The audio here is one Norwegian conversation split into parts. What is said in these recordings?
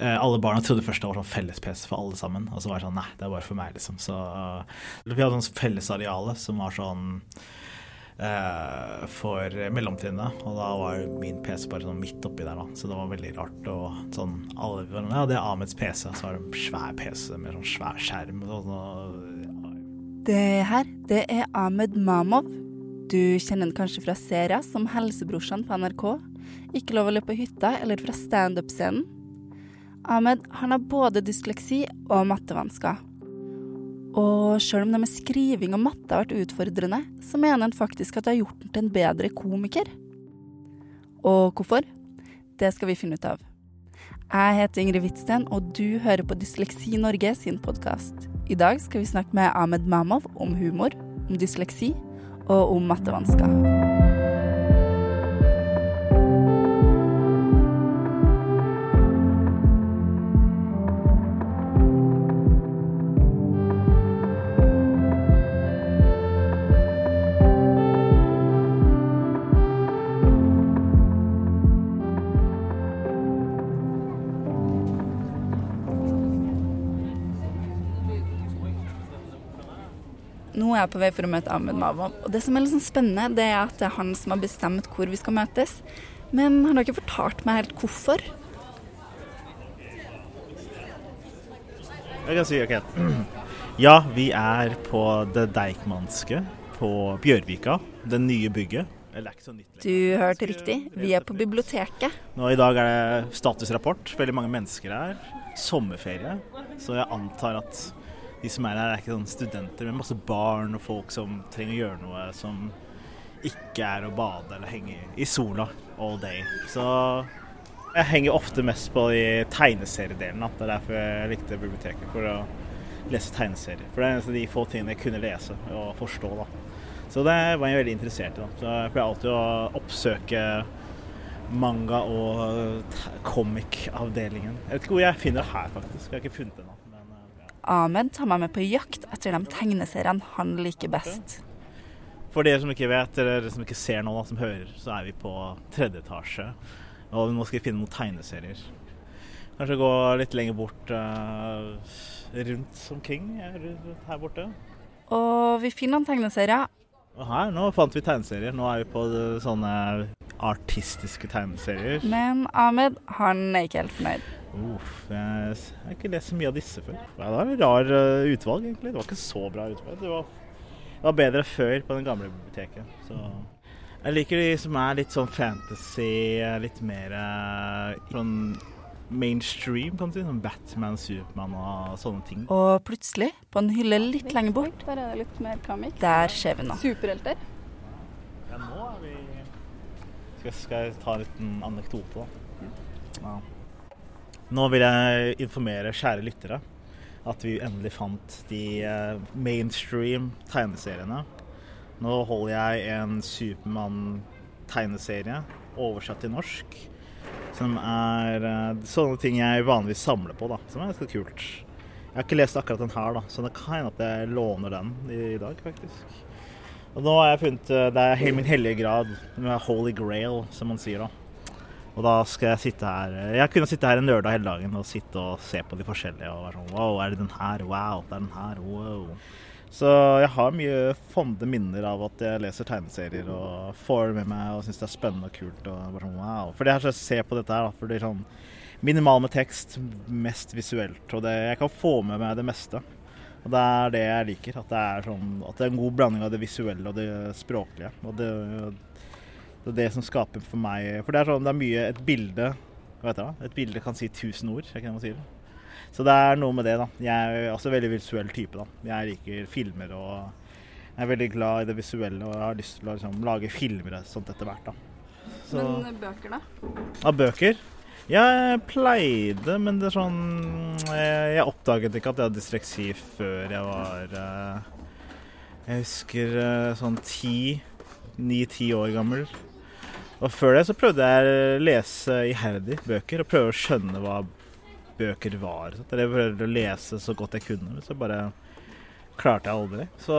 eh, alle barna trodde først det var sånn felles-PC for alle sammen. Og så var det sånn nei, det er bare for meg, liksom. Så uh, vi hadde sånn fellesareale som var sånn uh, for mellomtrinnet. Og da var min PC bare sånn midt oppi der, da. Så det var veldig rart. Og sånn alle Ja, det er Ahmeds PC, Og så var det en svær PC med sånn svær skjerm. Og sånn, det her, det er Ahmed Mamov. Du kjenner han kanskje fra serier som Helsebrorsan på NRK, Ikke lov å løpe på hytta eller fra standup-scenen. Ahmed han har både dysleksi og mattevansker. Og sjøl om det med skriving og matte har vært utfordrende, så mener han faktisk at det har gjort ham til en bedre komiker. Og hvorfor? Det skal vi finne ut av. Jeg heter Ingrid Hvitsten, og du hører på Dysleksi Norge sin podkast. I dag skal vi snakke med Ahmed Mamov om humor, om dysleksi og om mattevansker. Nå er jeg på vei for å møte Ahmed Mavov. Og det som er litt sånn spennende, det er at det er han som har bestemt hvor vi skal møtes. Men han har ikke fortalt meg helt hvorfor. Jeg kan si OK. Ja, vi er på Det Deichmanske på Bjørvika. Det nye bygget. Du hørte riktig. Vi er på biblioteket. Nå I dag er det statusrapport. Veldig mange mennesker her. Sommerferie. Så jeg antar at de som er her, er ikke sånn studenter, men masse barn og folk som trenger å gjøre noe som ikke er å bade eller henge i sola all day. Så jeg henger ofte mest på de tegneseriedelen. Det er derfor jeg likte biblioteket, for å lese tegneserier. For det er en av de få tingene jeg kunne lese og forstå. da. Så det var jeg veldig interessert i. da. Så jeg pleier alltid å oppsøke manga- og comic-avdelingen. Jeg vet ikke hvor jeg finner det her, faktisk. Jeg har ikke funnet det ennå. Ahmed tar meg med på jakt etter de tegneseriene han liker best. For dere som ikke vet, eller som ikke ser nå, som hører, så er vi på tredje etasje. Og nå skal vi finne noen tegneserier. Kanskje gå litt lenger bort uh, rundt omkring her borte. Og vi finner noen tegneserier. Og her, nå fant vi tegneserier. Nå er vi på sånne artistiske tegneserier. Men Ahmed, han er ikke helt fornøyd. Uff, jeg har ikke lest så mye av disse før. Ja, det var et rar uh, utvalg, egentlig. Det var ikke så bra utvalg. Det var, det var bedre før på den gamle biblioteket. Så jeg liker de som er litt sånn fantasy, litt mer uh, sånn mainstream, kan du si. Sånn Batman, Supermann og sånne ting. Og plutselig, på en hylle litt lenger bort, der er det litt mer kamik. Der skjer vi nå. Superhelter. Ja, nå er vi Skal, skal jeg ta en liten anekdote, da? Ja. Nå vil jeg informere kjære lyttere at vi endelig fant de eh, mainstream tegneseriene. Nå holder jeg en Supermann-tegneserie oversatt til norsk. Som er eh, sånne ting jeg vanligvis samler på, da. Som er ganske kult. Jeg har ikke lest akkurat den her, da, så det kan hende at jeg låner den i, dag, faktisk. Og nå har jeg funnet eh, Det er min hellige grad, holy grail, som man sier da. Og da skal jeg sitte her Jeg kunne sitte her en lørdag hele dagen og sitte og se på de forskjellige og være sånn Wow, er det den her? Wow, det er den her. Wow. Så jeg har mye fonde minner av at jeg leser tegneserier og får det med meg og syns det er spennende og kult. og bare sånn wow. For det her, så jeg ser på dette her, da, for det er sånn minimal med tekst, mest visuelt. Og det, jeg kan få med meg det meste. Og det er det jeg liker. At det er, sånn, at det er en god blanding av det visuelle og det språklige. Og det, det er det som skaper for meg For det er sånn, det er mye Et bilde hva heter det? Et bilde kan si tusen ord, jeg kan si det. Så det er noe med det, da. Jeg er også veldig visuell type, da. Jeg liker filmer og jeg er veldig glad i det visuelle og jeg har lyst til å liksom, lage filmer og sånt etter hvert, da. Så, men bøker, da? Av bøker? Jeg pleide, men det er sånn Jeg, jeg oppdaget ikke at jeg hadde dysleksi før jeg var eh, Jeg husker eh, sånn ti, ni-ti år gammel. Og før det så prøvde jeg å lese iherdig bøker og prøve å skjønne hva bøker var. Så jeg prøvde å lese så godt jeg kunne, men så bare klarte jeg aldri. Så,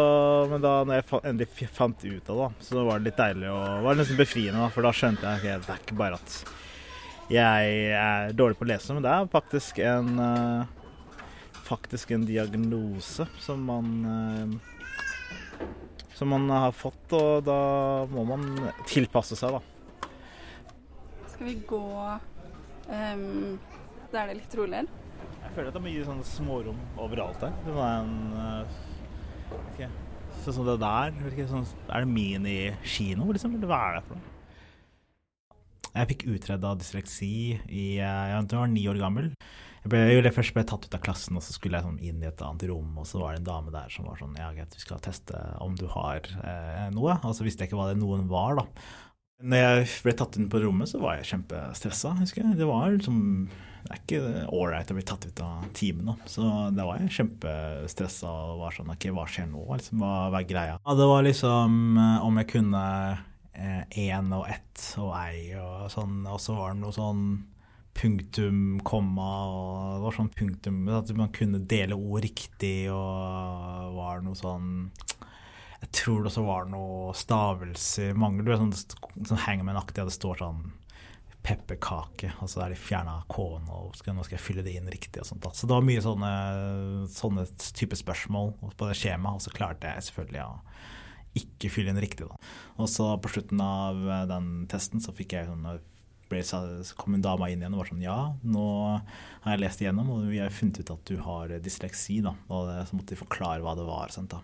men da når jeg endelig fant ut av det, så var det litt deilig og var nesten befriende. Da, for da skjønte jeg at okay, det er ikke bare at jeg er dårlig på å lese, men det er faktisk en uh, faktisk en diagnose som man uh, som man har fått, og da må man tilpasse seg, da. Skal vi gå um, det er litt roligere? Jeg føler at det er mye sånne smårom overalt her. Det var en uh, okay. Sånn som det der. Ikke, sånn, er det minikino, liksom? Eller hva er det for noe? Jeg fikk utreda dysleksi i jeg var ni år gammel. Jeg ble, jeg først ble tatt ut av klassen, og så skulle jeg sånn inn i et annet rom. Og så var det en dame der som var sånn Ja, greit, vi skal teste om du har eh, noe. Og så visste jeg ikke hva det noen var, da. Når jeg ble tatt inn på rommet, så var jeg kjempestressa, husker jeg. Det var liksom Det er ikke ålreit å bli tatt ut av timen, da. Så da var jeg kjempestressa og var sånn OK, hva skjer nå? Liksom, hva, hva er greia? Ja, det var liksom eh, om jeg kunne én og ett og ei og sånn, og så var det noe sånn punktum, komma og det var sånn punktum At man kunne dele ord riktig, og var noe sånn Jeg tror det også var noe stavelse, mangel, du vet, sånn, sånn hangman-aktig, det står sånn pepperkake, og så er de fjerna K-en, og skal, nå skal jeg fylle det inn riktig. og sånt. Da. Så det var mye sånne, sånne type spørsmål på det skjemaet, og så klarte jeg selvfølgelig å ikke fylle inn riktig. Da. Og så på slutten av eh, den testen så fikk jeg sånn så kom en dame inn igjen og var sånn Ja, nå har jeg lest igjennom, og vi har funnet ut at du har dysleksi. da, Og så måtte de forklare hva det var. Sånt, da.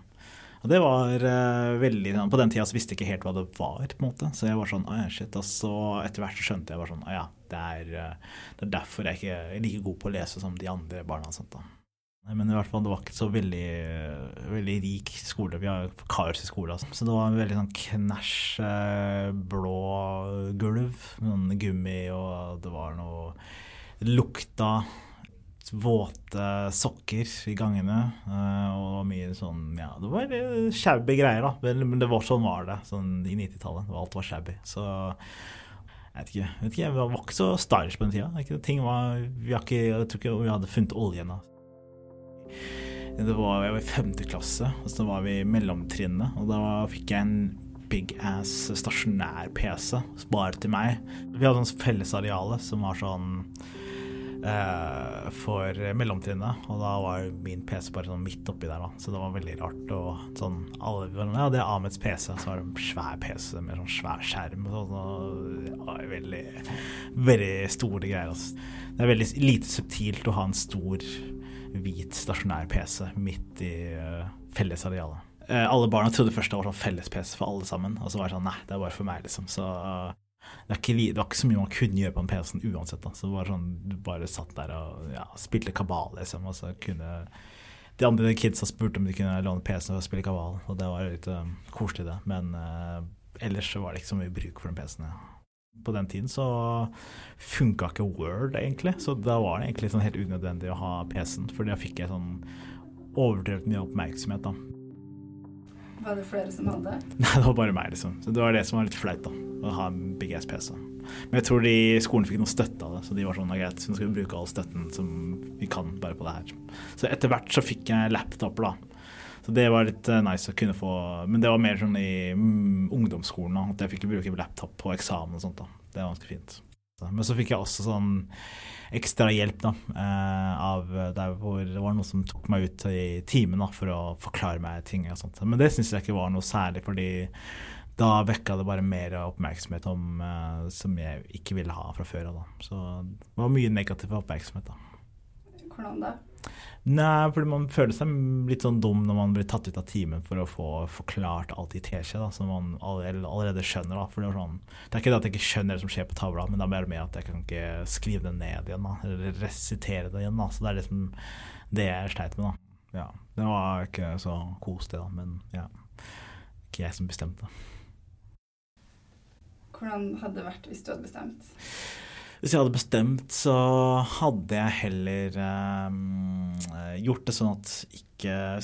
Og det var uh, veldig På den tida så visste jeg ikke helt hva det var, på en måte. Så jeg var sånn Å shit. Og så etter hvert så skjønte jeg bare sånn Å ja, det er, uh, det er derfor jeg ikke er like god på å lese som de andre barna. Sånt, da. Men i hvert fall, det var ikke så veldig, veldig rik skole. Vi har Kars i skole, altså. Så det var en veldig sånn knæsj eh, blå gulv. Sånn gummi, og det var noe Det lukta våte sokker i gangene. Eh, og mye sånn Ja, det var shabby greier, da. Men det var sånn var det sånn i 90-tallet. Alt var shabby. Så jeg vet ikke, jeg vet ikke, jeg var ikke så stylish på den tida. Ting var, vi ikke, jeg tror ikke vi hadde funnet oljen da. Det var, jeg var i femte klasse, og så var vi i mellomtrinnet. Og da fikk jeg en big ass stasjonær PC bare til meg. Vi hadde sånn fellesareale som var sånn eh, for mellomtrinnet, og da var min PC bare sånn midt oppi der, da. Så det var veldig rart. Og sånn alle, Ja, det er Ahmeds PC, så var det en svær PC med sånn svær skjerm og sånn. Og, ja, veldig, veldig store greier. Altså. Det er veldig lite subtilt å ha en stor hvit stasjonær PC midt i uh, fellesarealet. Uh, alle barna trodde først det var sånn felles-PC for alle sammen, og så var det sånn nei, det er bare for meg, liksom. Så uh, det, ikke, det, var ikke så mye man kunne gjøre på en PC-en uansett. Da. Så det var sånn, Du bare satt der og ja, spilte kabal, liksom, og så kunne de andre kidsa spurte om de kunne låne PC-en og spille kabal, og det var litt um, koselig, det. Men uh, ellers så var det ikke så mye bruk for den PC-en. Ja på den tiden så funka ikke Word, egentlig. Så da var det egentlig sånn helt unødvendig å ha PC-en, for da fikk jeg sånn overdrevet mye oppmerksomhet, da. Var det flere som hadde? Nei, det var bare meg, liksom. Så det var det som var litt flaut, da. Å ha big ass PC. Men jeg tror de skolen fikk noe støtte av det, så de var sånn greit, så nå skal vi bruke all støtten som vi kan bare på det her. Så etter hvert så fikk jeg laptoper, da. Så det var litt uh, nice å kunne få Men det var mer sånn i mm, ungdomsskolen da, at jeg fikk bruke laptop på eksamen og sånt. da. Det var ganske fint. Men så fikk jeg også sånn ekstra hjelp da, uh, av der hvor det var noen som tok meg ut i timen for å forklare meg ting og sånt. Men det syns jeg ikke var noe særlig, fordi da vekka det bare mer oppmerksomhet om uh, som jeg ikke ville ha fra før av. Så det var mye negativ oppmerksomhet. da. Hvordan da? Nei, fordi man føler seg litt sånn dum når man blir tatt ut av timen for å få forklart alt i teskje, som man allerede skjønner. da, for Det er, sånn, det er ikke det at jeg ikke skjønner det som skjer på tavla, men det er mer med at jeg kan ikke skrive det ned igjen, da, eller resitere det igjen. da, Så det er liksom det jeg sleit med. da. Ja, Det var ikke så kos, det, da, men ja. Ikke jeg som bestemte. Hvordan hadde det vært hvis du hadde bestemt? Hvis jeg hadde bestemt, så hadde jeg heller um, gjort det sånn at ikke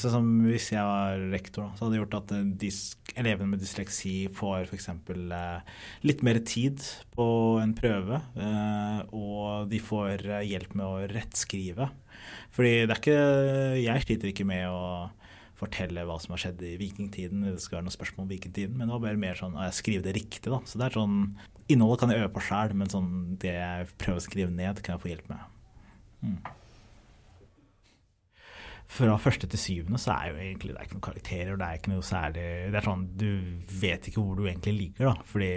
Sånn som hvis jeg var rektor, så hadde jeg gjort at elevene med dysleksi får f.eks. Uh, litt mer tid på en prøve, uh, og de får hjelp med å rettskrive. Fordi det er ikke Jeg sliter ikke med å fortelle hva som har skjedd i vikingtiden. Det skal være noen spørsmål om vikingtiden, men det var bare mer sånn jeg skriver det riktig. da. Så det er sånn, Innholdet kan jeg øve på sjæl, men sånn, det jeg prøver å skrive ned, kan jeg få hjelp med. Mm. Fra første til syvende så er jo egentlig det er ikke noen karakterer. Det er ikke noe særlig Det er sånn, Du vet ikke hvor du egentlig ligger, da. Fordi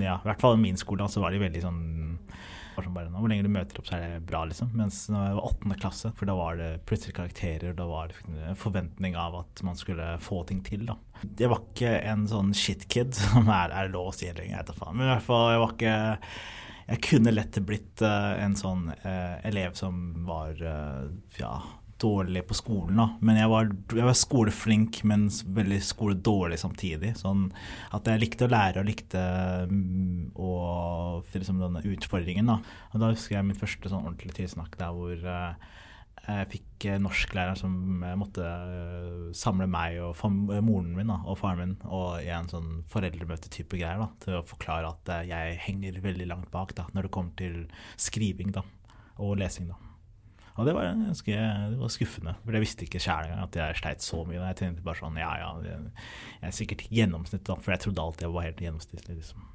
ja, i hvert fall i min skole så var de veldig sånn sånn bare, Hvor lenge du møter opp, så er det bra, liksom. Mens når jeg var åttende klasse, for da var det plutselig karakterer, da var det en forventning av at man skulle få ting til, da. Jeg var ikke en sånn shitkid, som er, er lov å si lenger, jeg vet da faen. Men i hvert fall, jeg var ikke Jeg kunne lett blitt uh, en sånn uh, elev som var uh, ja dårlig på skolen, da. Men jeg var, jeg var skoleflink, men veldig skoledårlig samtidig. Sånn at jeg likte å lære og likte mm, å liksom denne utfordringen, da. Og da husker jeg mitt første sånn ordentlige tilsnakk der hvor uh, jeg fikk norsklæreren som måtte uh, samle meg og moren min da, og faren min og i en sånn foreldremøte-type greier da, til å forklare at jeg henger veldig langt bak da, når det kommer til skriving da, og lesing. da. Og det var ganske det var skuffende, for jeg visste ikke sjæl engang at jeg sleit så mye. Jeg tenkte bare sånn ja ja, jeg er sikkert gjennomsnitt, da, for jeg trodde alltid jeg var helt gjennomsnittlig, liksom.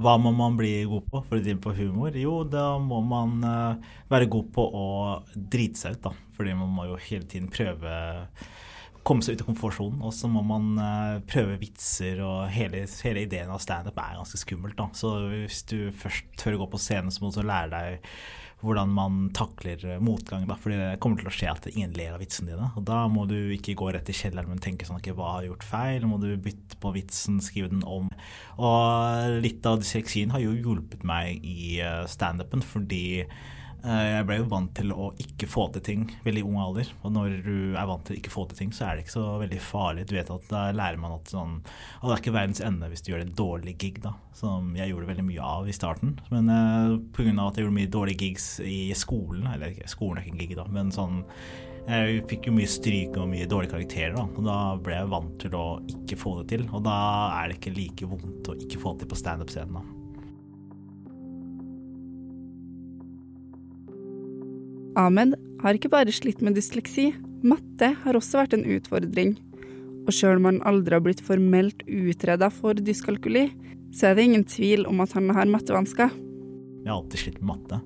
Hva må man bli god på for å drive på humor? Jo, da må man uh, være god på å drite seg ut, da. Fordi man må jo hele tiden prøve komme seg ut av komfortsonen. Og så må man uh, prøve vitser, og hele, hele ideen av standup er ganske skummelt. da. Så hvis du først tør å gå på scenen, så må du også lære deg hvordan man takler eh, motgang. da, fordi det kommer til å skje at ingen ler av vitsene dine. Og da må du ikke gå rett i kjelleren, men tenke sånn okay, hva har gjort feil? Må du bytte på vitsen, skrive den om. Og litt av dysleksien har jo hjulpet meg i uh, standupen, fordi Eh, jeg ble jo vant til å ikke få til ting veldig ung alder. Og når du er vant til å ikke få til ting, så er det ikke så veldig farlig. Du vet at Da lærer man at sånn det er ikke verdens ende hvis du gjør en dårlig gig, da. Som jeg gjorde veldig mye av i starten. Men eh, pga. at jeg gjorde mye dårlige gigs i skolen Eller skolen er ikke en gig, da, men sånn jeg fikk jo mye stryk og mye dårlige karakterer, da. Og da ble jeg vant til å ikke få det til. Og da er det ikke like vondt å ikke få det til på standup-scenen, Ahmed har ikke bare slitt med dysleksi, matte har også vært en utfordring. Og sjøl om han aldri har blitt formelt utreda for dyskalkuli, så er det ingen tvil om at han har mattevansker. Jeg har alltid slitt med matte.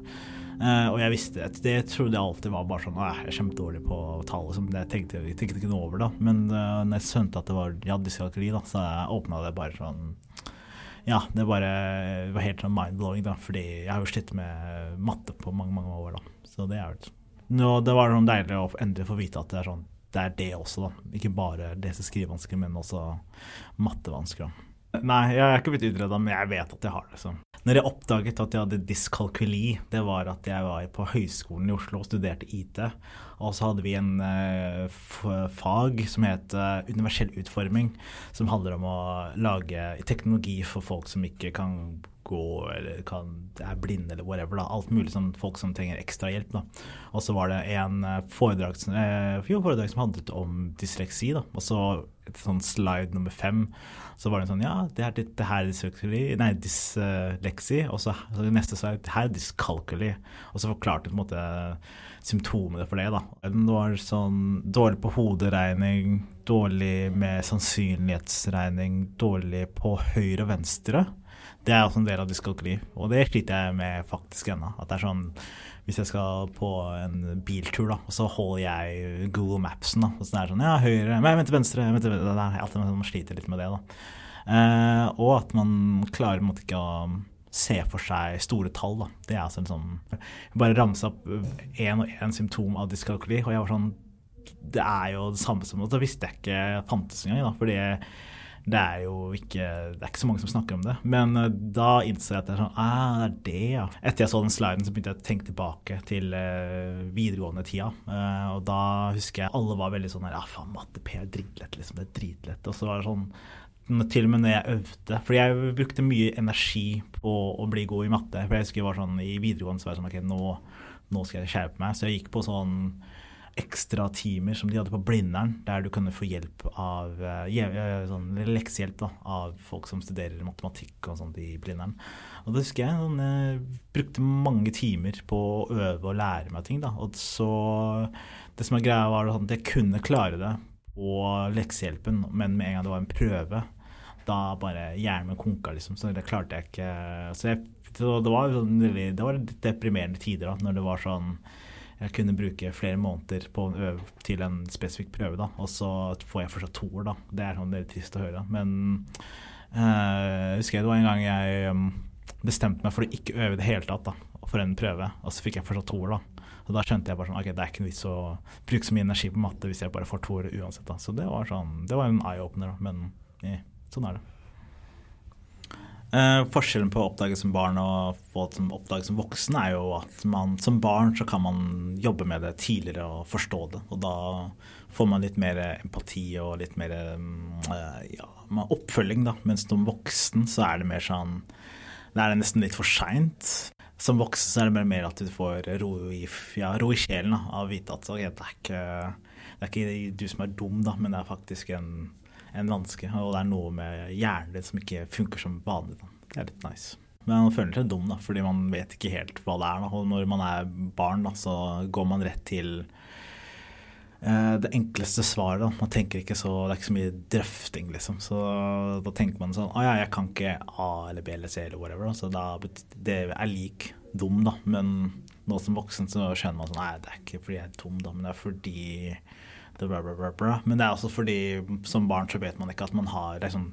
Uh, og jeg visste at det trodde jeg alltid var bare sånn Jeg er kjempedårlig på tall. Liksom. Jeg tenkte, jeg tenkte ikke noe over det. Men uh, når jeg skjønte at det var ja, dyskalkuli, da, så åpna det bare sånn Ja, det bare var helt sånn mind-blowing, da. Fordi jeg har jo slitt med matte på mange, mange år, da. Så det er Nå, det var sånn deilig å endelig få vite at det er sånn det er det også, da. Ikke bare lese- og skrivevansker, men også mattevansker. Nei, jeg er ikke blitt utreda, men jeg vet at jeg har det. Så. Når jeg oppdaget at jeg hadde dyskalkuli, det var at jeg var på Høgskolen i Oslo og studerte IT. Og så hadde vi en uh, fag som het universell utforming, som handler om å lage teknologi for folk som ikke kan gå eller kan, er blinde eller whatever. Da. Alt mulig sånn folk som trenger ekstra hjelp. Da. Og så var det en eh, foredrag, jo, foredrag, som handlet om dysleksi. Da. Og så et sånn slide nummer fem, så var det sånn Ja, det, er, det her er dysleksi, nei, dysleksi. Og så, så neste slide, det her er dyskalkuli. Og så forklarte på en måte symptomene for det. da. Den var sånn dårlig på hoderegning, dårlig med sannsynlighetsregning, dårlig på høyre og venstre. Det er også en del av dyskalkuli, og det sliter jeg med faktisk ennå. At det er sånn hvis jeg skal på en biltur, da, og så holder jeg Google Mapsen, da, og så er det sånn Ja, høyre Men vent til venstre. Vent til venstre. Det er alltid man sliter litt med det, da. Eh, og at man klarer på en måte ikke å se for seg store tall, da. Det er altså en sånn Bare ramse opp én og én symptom av dyskalkuli, og jeg var sånn Det er jo det samme som da visste jeg ikke fantes engang, da, fordi det er jo ikke, det er ikke så mange som snakker om det. Men uh, da innså jeg at det er sånn ah, det er det, ja. Etter jeg så den sliden, så begynte jeg å tenke tilbake til uh, videregående-tida. Uh, og da husker jeg alle var veldig sånn her Ja, ah, faen, matte P er dritlett, liksom. Det er dritlett. Og så var det sånn til og med når jeg øvde. Fordi jeg brukte mye energi på å bli god i matte. For jeg husker jeg var sånn i videregående så var jeg sånn OK, nå, nå skal jeg skjerpe meg. Så jeg gikk på sånn ekstra timer som de hadde på Blindern, der du kunne få hjelp av uh, sånn leksehjelp da, av folk som studerer matematikk og sånt i Blindern. Og det husker jeg, sånn, jeg brukte mange timer på å øve og lære meg ting. da, og så Det som er greia, var at jeg kunne klare det på leksehjelpen, men med en gang det var en prøve, da bare hjernen min konka, liksom. Så det klarte jeg ikke. Så jeg, det, var, sånn, det var litt deprimerende tider da, når det var sånn jeg kunne bruke flere måneder på øve til en spesifikk prøve, da, og så får jeg fortsatt toer. da. Det er sånn det er trist å høre. Men øh, husker jeg det var en gang jeg um, bestemte meg for å ikke øve i det hele tatt da, for en prøve, og så fikk jeg fortsatt toer. da. Og da skjønte jeg bare sånn, ok, det er ikke noe vits å bruke så mye energi på matte hvis jeg bare får toer uansett. da. Så det var, sånn, det var en eye-opener, da. Men ja, sånn er det. Eh, forskjellen på å oppdage som barn og få oppdage som voksen er jo at man som barn så kan man jobbe med det tidligere og forstå det. Og da får man litt mer empati og litt mer eh, ja, oppfølging, da. Mens som voksen så er det mer sånn Da er nesten litt for seint. Som voksen så er det mer at du får ro i, ja, ro i sjelen da, av å vite at okay, det, er ikke, det er ikke du som er dum, da, men det er faktisk en en vanske. Og det er noe med hjernen din som ikke funker som vanlig. Da. Det er litt nice. Men man føler seg dum, da, fordi man vet ikke helt hva det er. Da. Og når man er barn, da, så går man rett til eh, det enkleste svaret. Da. Man tenker ikke så, Det er ikke så mye drøfting, liksom. Så da tenker man sånn Å ja, jeg kan ikke A eller B eller C eller whatever. Da. Så da, det er lik dum, da. Men nå som voksen så skjønner man sånn Nei, det er ikke fordi jeg er dum, da, men det er fordi Bla, bra, bra, Men det er også fordi som barn så vet man ikke at man har det sånn,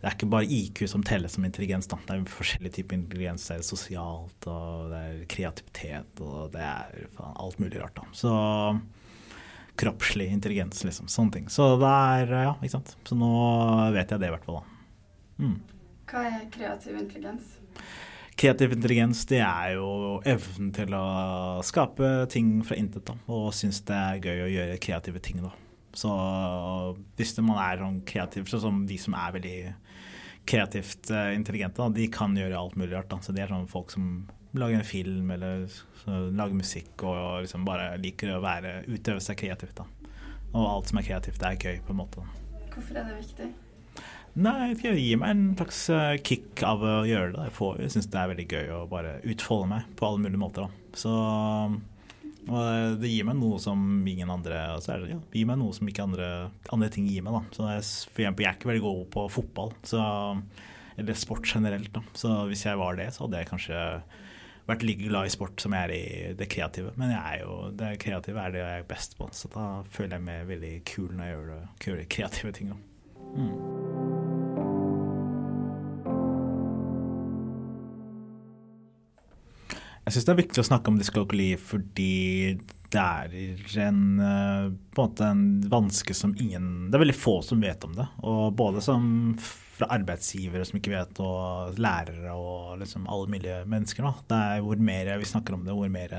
det er ikke bare IQ som telles som intelligens. Da. Det er forskjellige typer intelligens. Det er sosialt, og det er kreativitet, og det er faen, alt mulig rart. Da. Så kroppslig intelligens, liksom. Sånne ting. Så det er Ja, ikke sant. Så nå vet jeg det i hvert fall, da. Mm. Hva er kreativ intelligens? Kreativ intelligens det er jo evnen til å skape ting fra intet da, og synes det er gøy å gjøre kreative ting. da. Så hvis man er sånn kreativ, sånn som de som er veldig kreativt uh, intelligente, da, de kan gjøre alt mulig rart. Da. Så de er sånn folk som lager en film eller lager musikk og liksom bare liker å være, utøve seg kreativt. da. Og alt som er kreativt, det er gøy, på en måte. Hvorfor er det viktig? Nei, det gir meg en slags eh, kick av å gjøre det. Jeg, får, jeg syns det er veldig gøy å bare utfolde meg på alle mulige måter. Da. Så og det gir meg noe som ingen andre så er det, ja, gir meg noe som ikke andre, andre ting gir meg. Da. Så jeg, for eksempel, jeg er ikke veldig god på fotball, så, eller sport generelt. Da. Så hvis jeg var det, så hadde jeg kanskje vært like glad i sport som jeg er i det kreative. Men jeg jo, det kreative er det jeg er best på, så da føler jeg meg veldig kul når jeg gjør, det, kreative ting. Da. Mm. Jeg syns det er viktig å snakke om diskokoli fordi det er en, eh, en vanske som ingen Det er veldig få som vet om det. Og både fra arbeidsgivere som ikke vet, og lærere og liksom alle mulige mennesker. Da. Det er hvor mer vi snakker om det, hvor mer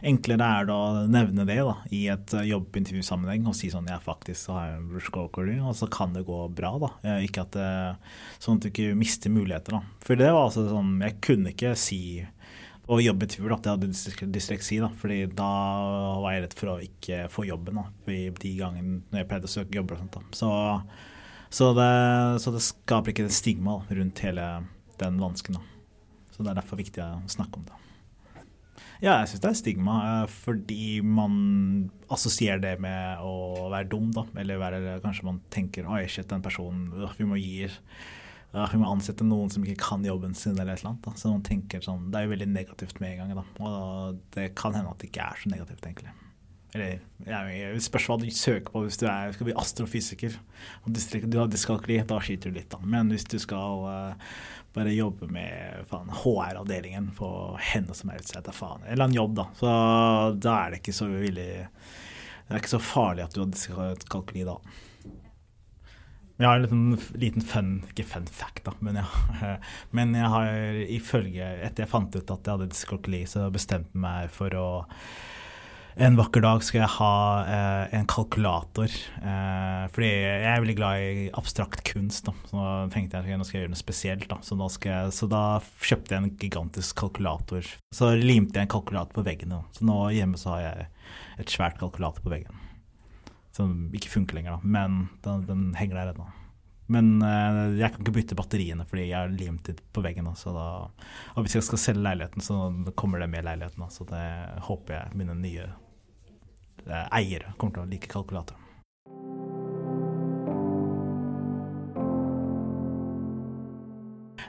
enklere er det å nevne det da, i et jobbintervjusammenheng og si sånn jeg faktisk har en dyskalkuli, og så kan det gå bra. da. Ikke at det, sånn at du ikke mister muligheter. da. For det var altså sånn Jeg kunne ikke si og jobbe tur at jeg hadde dysleksi. da, fordi da var jeg redd for å ikke få jobben da, de gangene når jeg pleide å søke jobber. og sånt da. Så, så, det, så det, skaper ikke stigma da, rundt hele den vansken. da. Så det er derfor viktig å snakke om det. Ja, jeg syns det er stigma, eh, fordi man assosierer det med å være dum, da. Eller være, kanskje man tenker oi, shit, den personen, vi må gi vi må ansette noen som ikke kan jobben sin, eller et eller annet. Da. Så man tenker sånn, Det er jo veldig negativt med en gang. Da. Og det kan hende at det ikke er så negativt, egentlig. Eller jeg, spørs hva du søker på hvis du er, skal bli astrofysiker og du har dyskalkuli, da skyter du litt, da. Men hvis du skal uh, bare jobbe med HR-avdelingen på henne som er vet faen, eller en jobb, da, så da er det ikke så villig Det er ikke så farlig at du har dyskalkuli da. Jeg har en liten, liten fun, ikke fun fact, da, men, ja. men jeg har ifølge Etter jeg fant ut at jeg hadde dyskalkuli, så bestemte jeg meg for å en vakker dag skal jeg ha eh, en kalkulator. Eh, fordi jeg er veldig glad i abstrakt kunst. Da. Så nå tenkte jeg at nå skal jeg gjøre noe spesielt. Da. Så, jeg, så, da kjøpte jeg en gigantisk kalkulator. Så limte jeg en kalkulator på veggen. Da. Så nå hjemme så har jeg et svært kalkulator på veggen. Som ikke funker lenger, da. men den, den henger der ennå. Men eh, jeg kan ikke bytte batteriene fordi jeg har limt det på veggen. Da, da, og hvis jeg skal selge leiligheten, så kommer det med leiligheten. Da, så det håper jeg mine nye Eh, eiere kommer til å like kalkulatoren.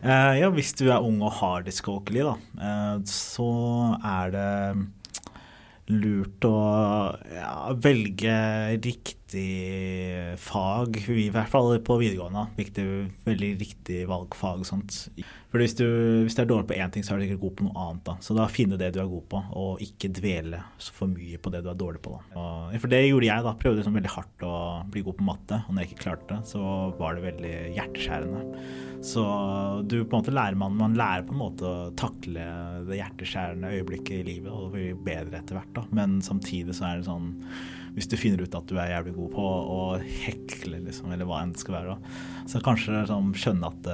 Uh, ja, hvis du er ung og har dyskalkuli, da, uh, så er det lurt å ja, velge riktig fag, i hvert fall på videregående. Viktig, veldig riktig valgfag og sånt. For hvis du, hvis du er dårlig på én ting, så er du ikke god på noe annet. da. Så da finne det du er god på, og ikke dvele så for mye på det du er dårlig på. Og, for det gjorde jeg, da. Prøvde sånn veldig hardt å bli god på matte, og når jeg ikke klarte det, så var det veldig hjerteskjærende. Så du på en måte lærer man, man lærer på en måte å takle det hjerteskjærende øyeblikket i livet og bli bedre etter hvert. da. Men samtidig så er det sånn hvis du finner ut at du er jævlig god på å hekle, liksom, eller hva enn det skal være, så kanskje sånn, skjønne at,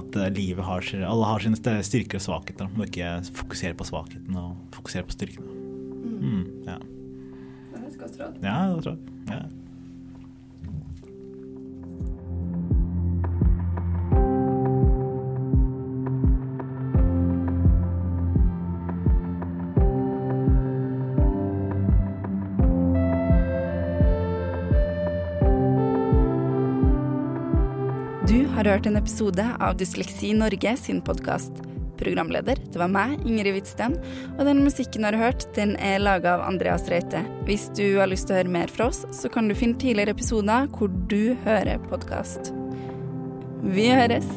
at livet har alle har sine styrker og svakheter. Må ikke fokusere på svakheten og fokusere på styrkene. Mm. Mm, ja. Det er et godt råd. Ja, det tror jeg. Ja. Har hørt en episode av Dysleksi Norge sin podkast. Programleder, det var meg, Ingrid Hvitsten, og den musikken du har hørt, den er laga av Andreas Reite. Hvis du har lyst til å høre mer fra oss, så kan du finne tidligere episoder hvor du hører podkast. Vi høres!